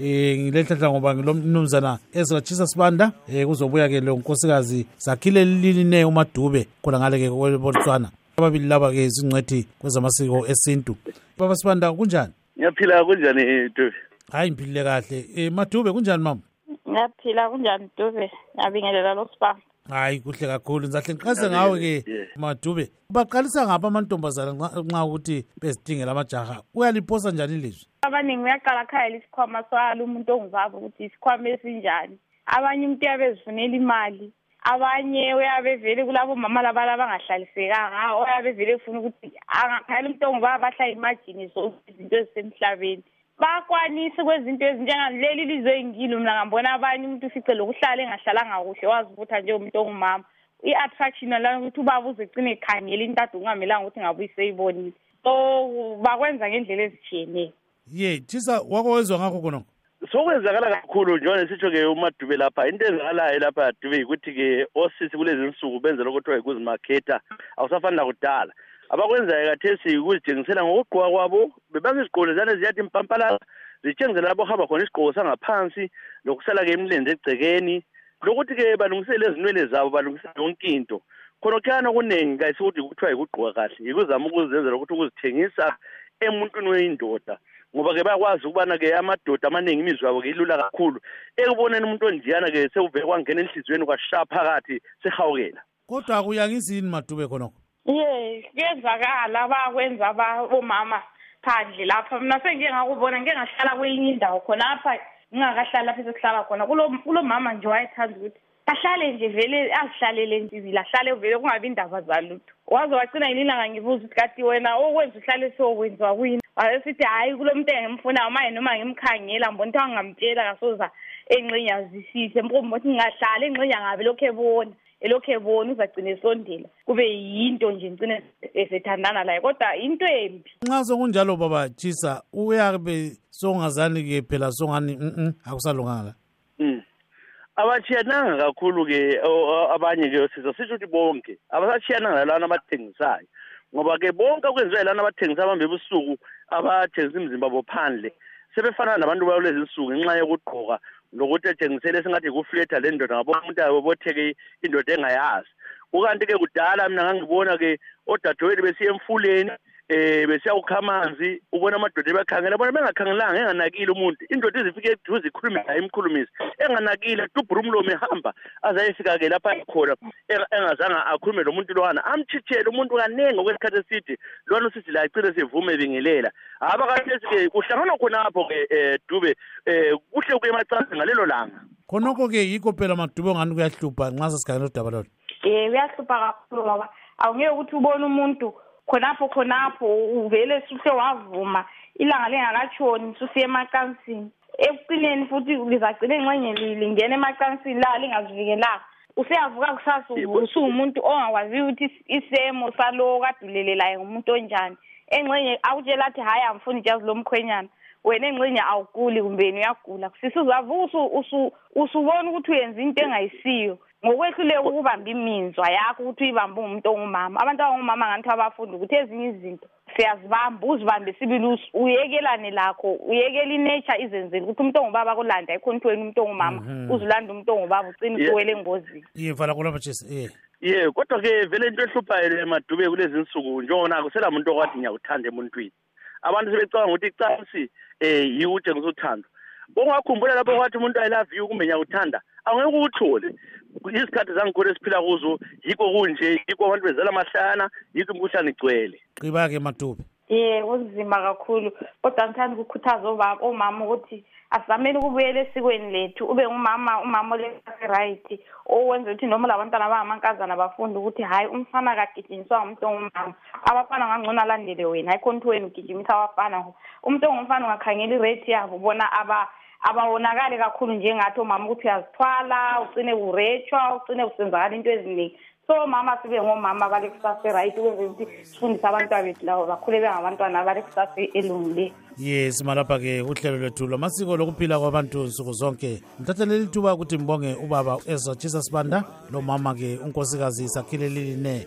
eh ngilenhlanhla ngoba ngilomnumzana Ezra Chisa Sibanda eh kuzobuya ke lo nkosikazi zakhile liline umadube khona ngale ke kweBotswana ababili laba ke izingcwethi kwezamasiko esintu baba Sibanda kunjani ngiyaphila kunjani eh, Dube hayi ngiphilile kahle eh Madube kunjani mama ngiyaphila kunjani Dube ngiyabingelela lo Sibanda hayi kuhle kakhulu ngizahle ngiqase ngawe-ke madube baqalisa ngaphi amantombazana nxa ukuthi bezidingela amajaha uyaliphosa njani ilizwi abaningi uyaqala khaya lisikhwama swala umuntu ongubaba ukuthi isikhwama esinjani abanye umuntu uyabe ezifunela imali abanye uyabe vele kulabo mama labala abangahlalisekanga oyabe vele efuna ukuthi angakhayela umuntu ongubaba ahlale imajini zonke izinto ezisemhlabeni bakwanisa ukwenza into ezinjengaleli lizwe engilo mna ngambona abanye umuntu ufice lokuhlala engahlalanga kuhle wazivutha njengomuntu ongumama i-attraction la ukuthi ubaba uzecine ekhangela into ade kungamelanga ukuthi ngabe uyiseyibonile so bakwenza ngendlela ezishiyeneyo ye thisa wako wezwa ngakho konoko sokwenzakala kakhulu njengoba nesitsho ke umadube lapha into ezakalayo lapha yadube yikuthi ke osisi kulezi nsuku benze lokho kuthiwa yikuzimakhetha awusafani lakudala abakwenzayo kathesi yikuzitshengisela ngokugqoka kwabo bebanga izigqoko leziyana eziyathi mpampalala zitshengise labo ohamba khona isigqoko sangaphansi lokusala-ke imilenze egcekeni lokuthi-ke balungisele ezinwele zabo balungisele yonke into khona kuyana okuningi kayisikuthi kuthiwa yikugqoka kahle yikuzama ukuzenzela ukuthi ukuzithengisa emuntwini weyindoda ngoba-ke bayakwazi ukubana-ke amadoda amaningi imizwa yabo-ke ilula kakhulu ekuboneni umuntu onjiyana-ke sekuvele kwangena enhliziyweni kwashaya phakathi sehawukela kodwa akuyangizi yini madube khonokho ye kuyenzakala abakwenza omama phandle lapha mna sengike ngakubona ngike ngahlala kwelinye indawo khonapha ngingakahlali lapha esekuhlala khona kulo mama nje wayethanda ukuthi ahlale nje vele azihlalele ntizile ahlale vele kungabi indaba zalutho waze wagcina yini ilanga ngibuza ukuthi kati wena okwenza uhlale sokwenziwa kuyini wayesithi hhayi kulo muntu engimfunayo maye noma ngimkhangela mbona ukuthi angamtshela kasoza enxinyazisise mpomboti ngingahlala enxinya ngabe lokhu ebona elokhu ebona uzagcina esondela kube yinto nje ngicine esethandana laye kodwa yinto embi nxa sokunjalo baba jisa uyabe songazani-ke phela songani mm akusalunganga mm. abatshiyananga kakhulu-ke abanye-ke osisa sisho ukuthi bonke abasatshiyananga lalana abathengisayo ngoba-ke bonke okwenziwayo lana abathengisa abambe ebusuku abathengisa imizimba bophandle sebefana nabantu balezi nsuku ngenxa yokugqoka lokuthi etshengisele esingathi yikufletha le ndoda ngabona umuntu abobotheke indoda engayazi kukanti ke kudala mina ngangibona ke odadewethu besiya emfuleni eh besiya kukha amanzi ubona amadoda ebakhangela bona bengakhangelanga enganakile umuntu indoda izifike eduze ikhulume naye imkhulumisi enganakile dubhura umlomo ehamba aze ayefika ke lapha khona engazange akhulume lo muntu lowana amchithele umuntu kaningi okwesikhathi eside lona usisi la agcine sivume bingelela haba kahlezi ke kuhlanganwa khonapho ke eh dube um kuhle kuye emacansi ngalelo langa khonokho-ke yikho phela madube ongani kuyahlupha nxa sesikhangela udaba lona um eh, kuyahlupha kakhulu ngoba awungeke ukuthi ubone umuntu khonapho khonapho uvele suhle wavuma ilanga lingakatshoni susiye emacansini ekucineni futhi lizagcina ingxenye lingena emacansini la lingazivikelanga useyavuka kusasa usuwumuntu ongakwaziyo ukuthi isemo salowo kadulele laye ngumuntu onjani engxenye akutshela athi hhayi angifuni ijazi lomkhwenyana wena engxenye awuguli kumbeni uyagula sisi uzavuka usubona ukuthi uyenza into engayisiyo ngokwehluleka ukubamba iminzwa yakho ukuthi uyibambe ungumuntu ongumama abantu abangumama nganithiwa abafundi ukuthi ezinye izinto siyazibamba uzibambe sibili uyekelane lakho uyekela inature izenzile ukuthi umuntu ongubaba akulanda ayikho into wena umuntu ongumama mhm. uzulanda umuntu ongubaba ucina usuwele engozini ye vala kulapha jesu ye ye kodwa ke vele into ehluphayo le madube kulezi nsuku njengona kusela muntu okwathi ngiyawuthanda emuntwini abantu sebecabanga ukuthi icansi um yiwutshengisa uthando ungakhumbula lapho kwathi umuntu i love you kumbe ngiyakuthanda angeke ukuthole izikhathi zangikhona esiphila kuzo yikho kunje yikho abantu bezala amahlana yikho imkhuhlane igcwele qiba-ke madube ye kunzima kakhulu kodwa ngithanda ukukhuthaza omama ukuthi asizamele ukubuyela esikweni lethu ube ngumama umama olesi-right owenza ukuthi noma labantwana bangamankazana bafunde ukuthi hhayi umfana kagijinyiswa ngumuntu ongumama abafana ngangcono alandele wena ayikho nto wena ugijimisa abafana umuntu ongumfana ungakhangeli irate yabo bona aba abawonakali kakhulu njengathi omama ukuthi uyazithwala ucine uretshwa ucine usenzakala into eziningi so mama sibe ngomama bale kusase right ukwenzela ukuthi sifundise abantwana bethu labo bakhule bengabantwana bale kusase elungileyo yes malapha ke uhlelo lwethu lwamasiko lokuphila kwabantu nsuku zonke ngithathe leli thuba ukuthi ngibonge ubaba uezra jesus banda lomama ke unkosikazi sakhile liline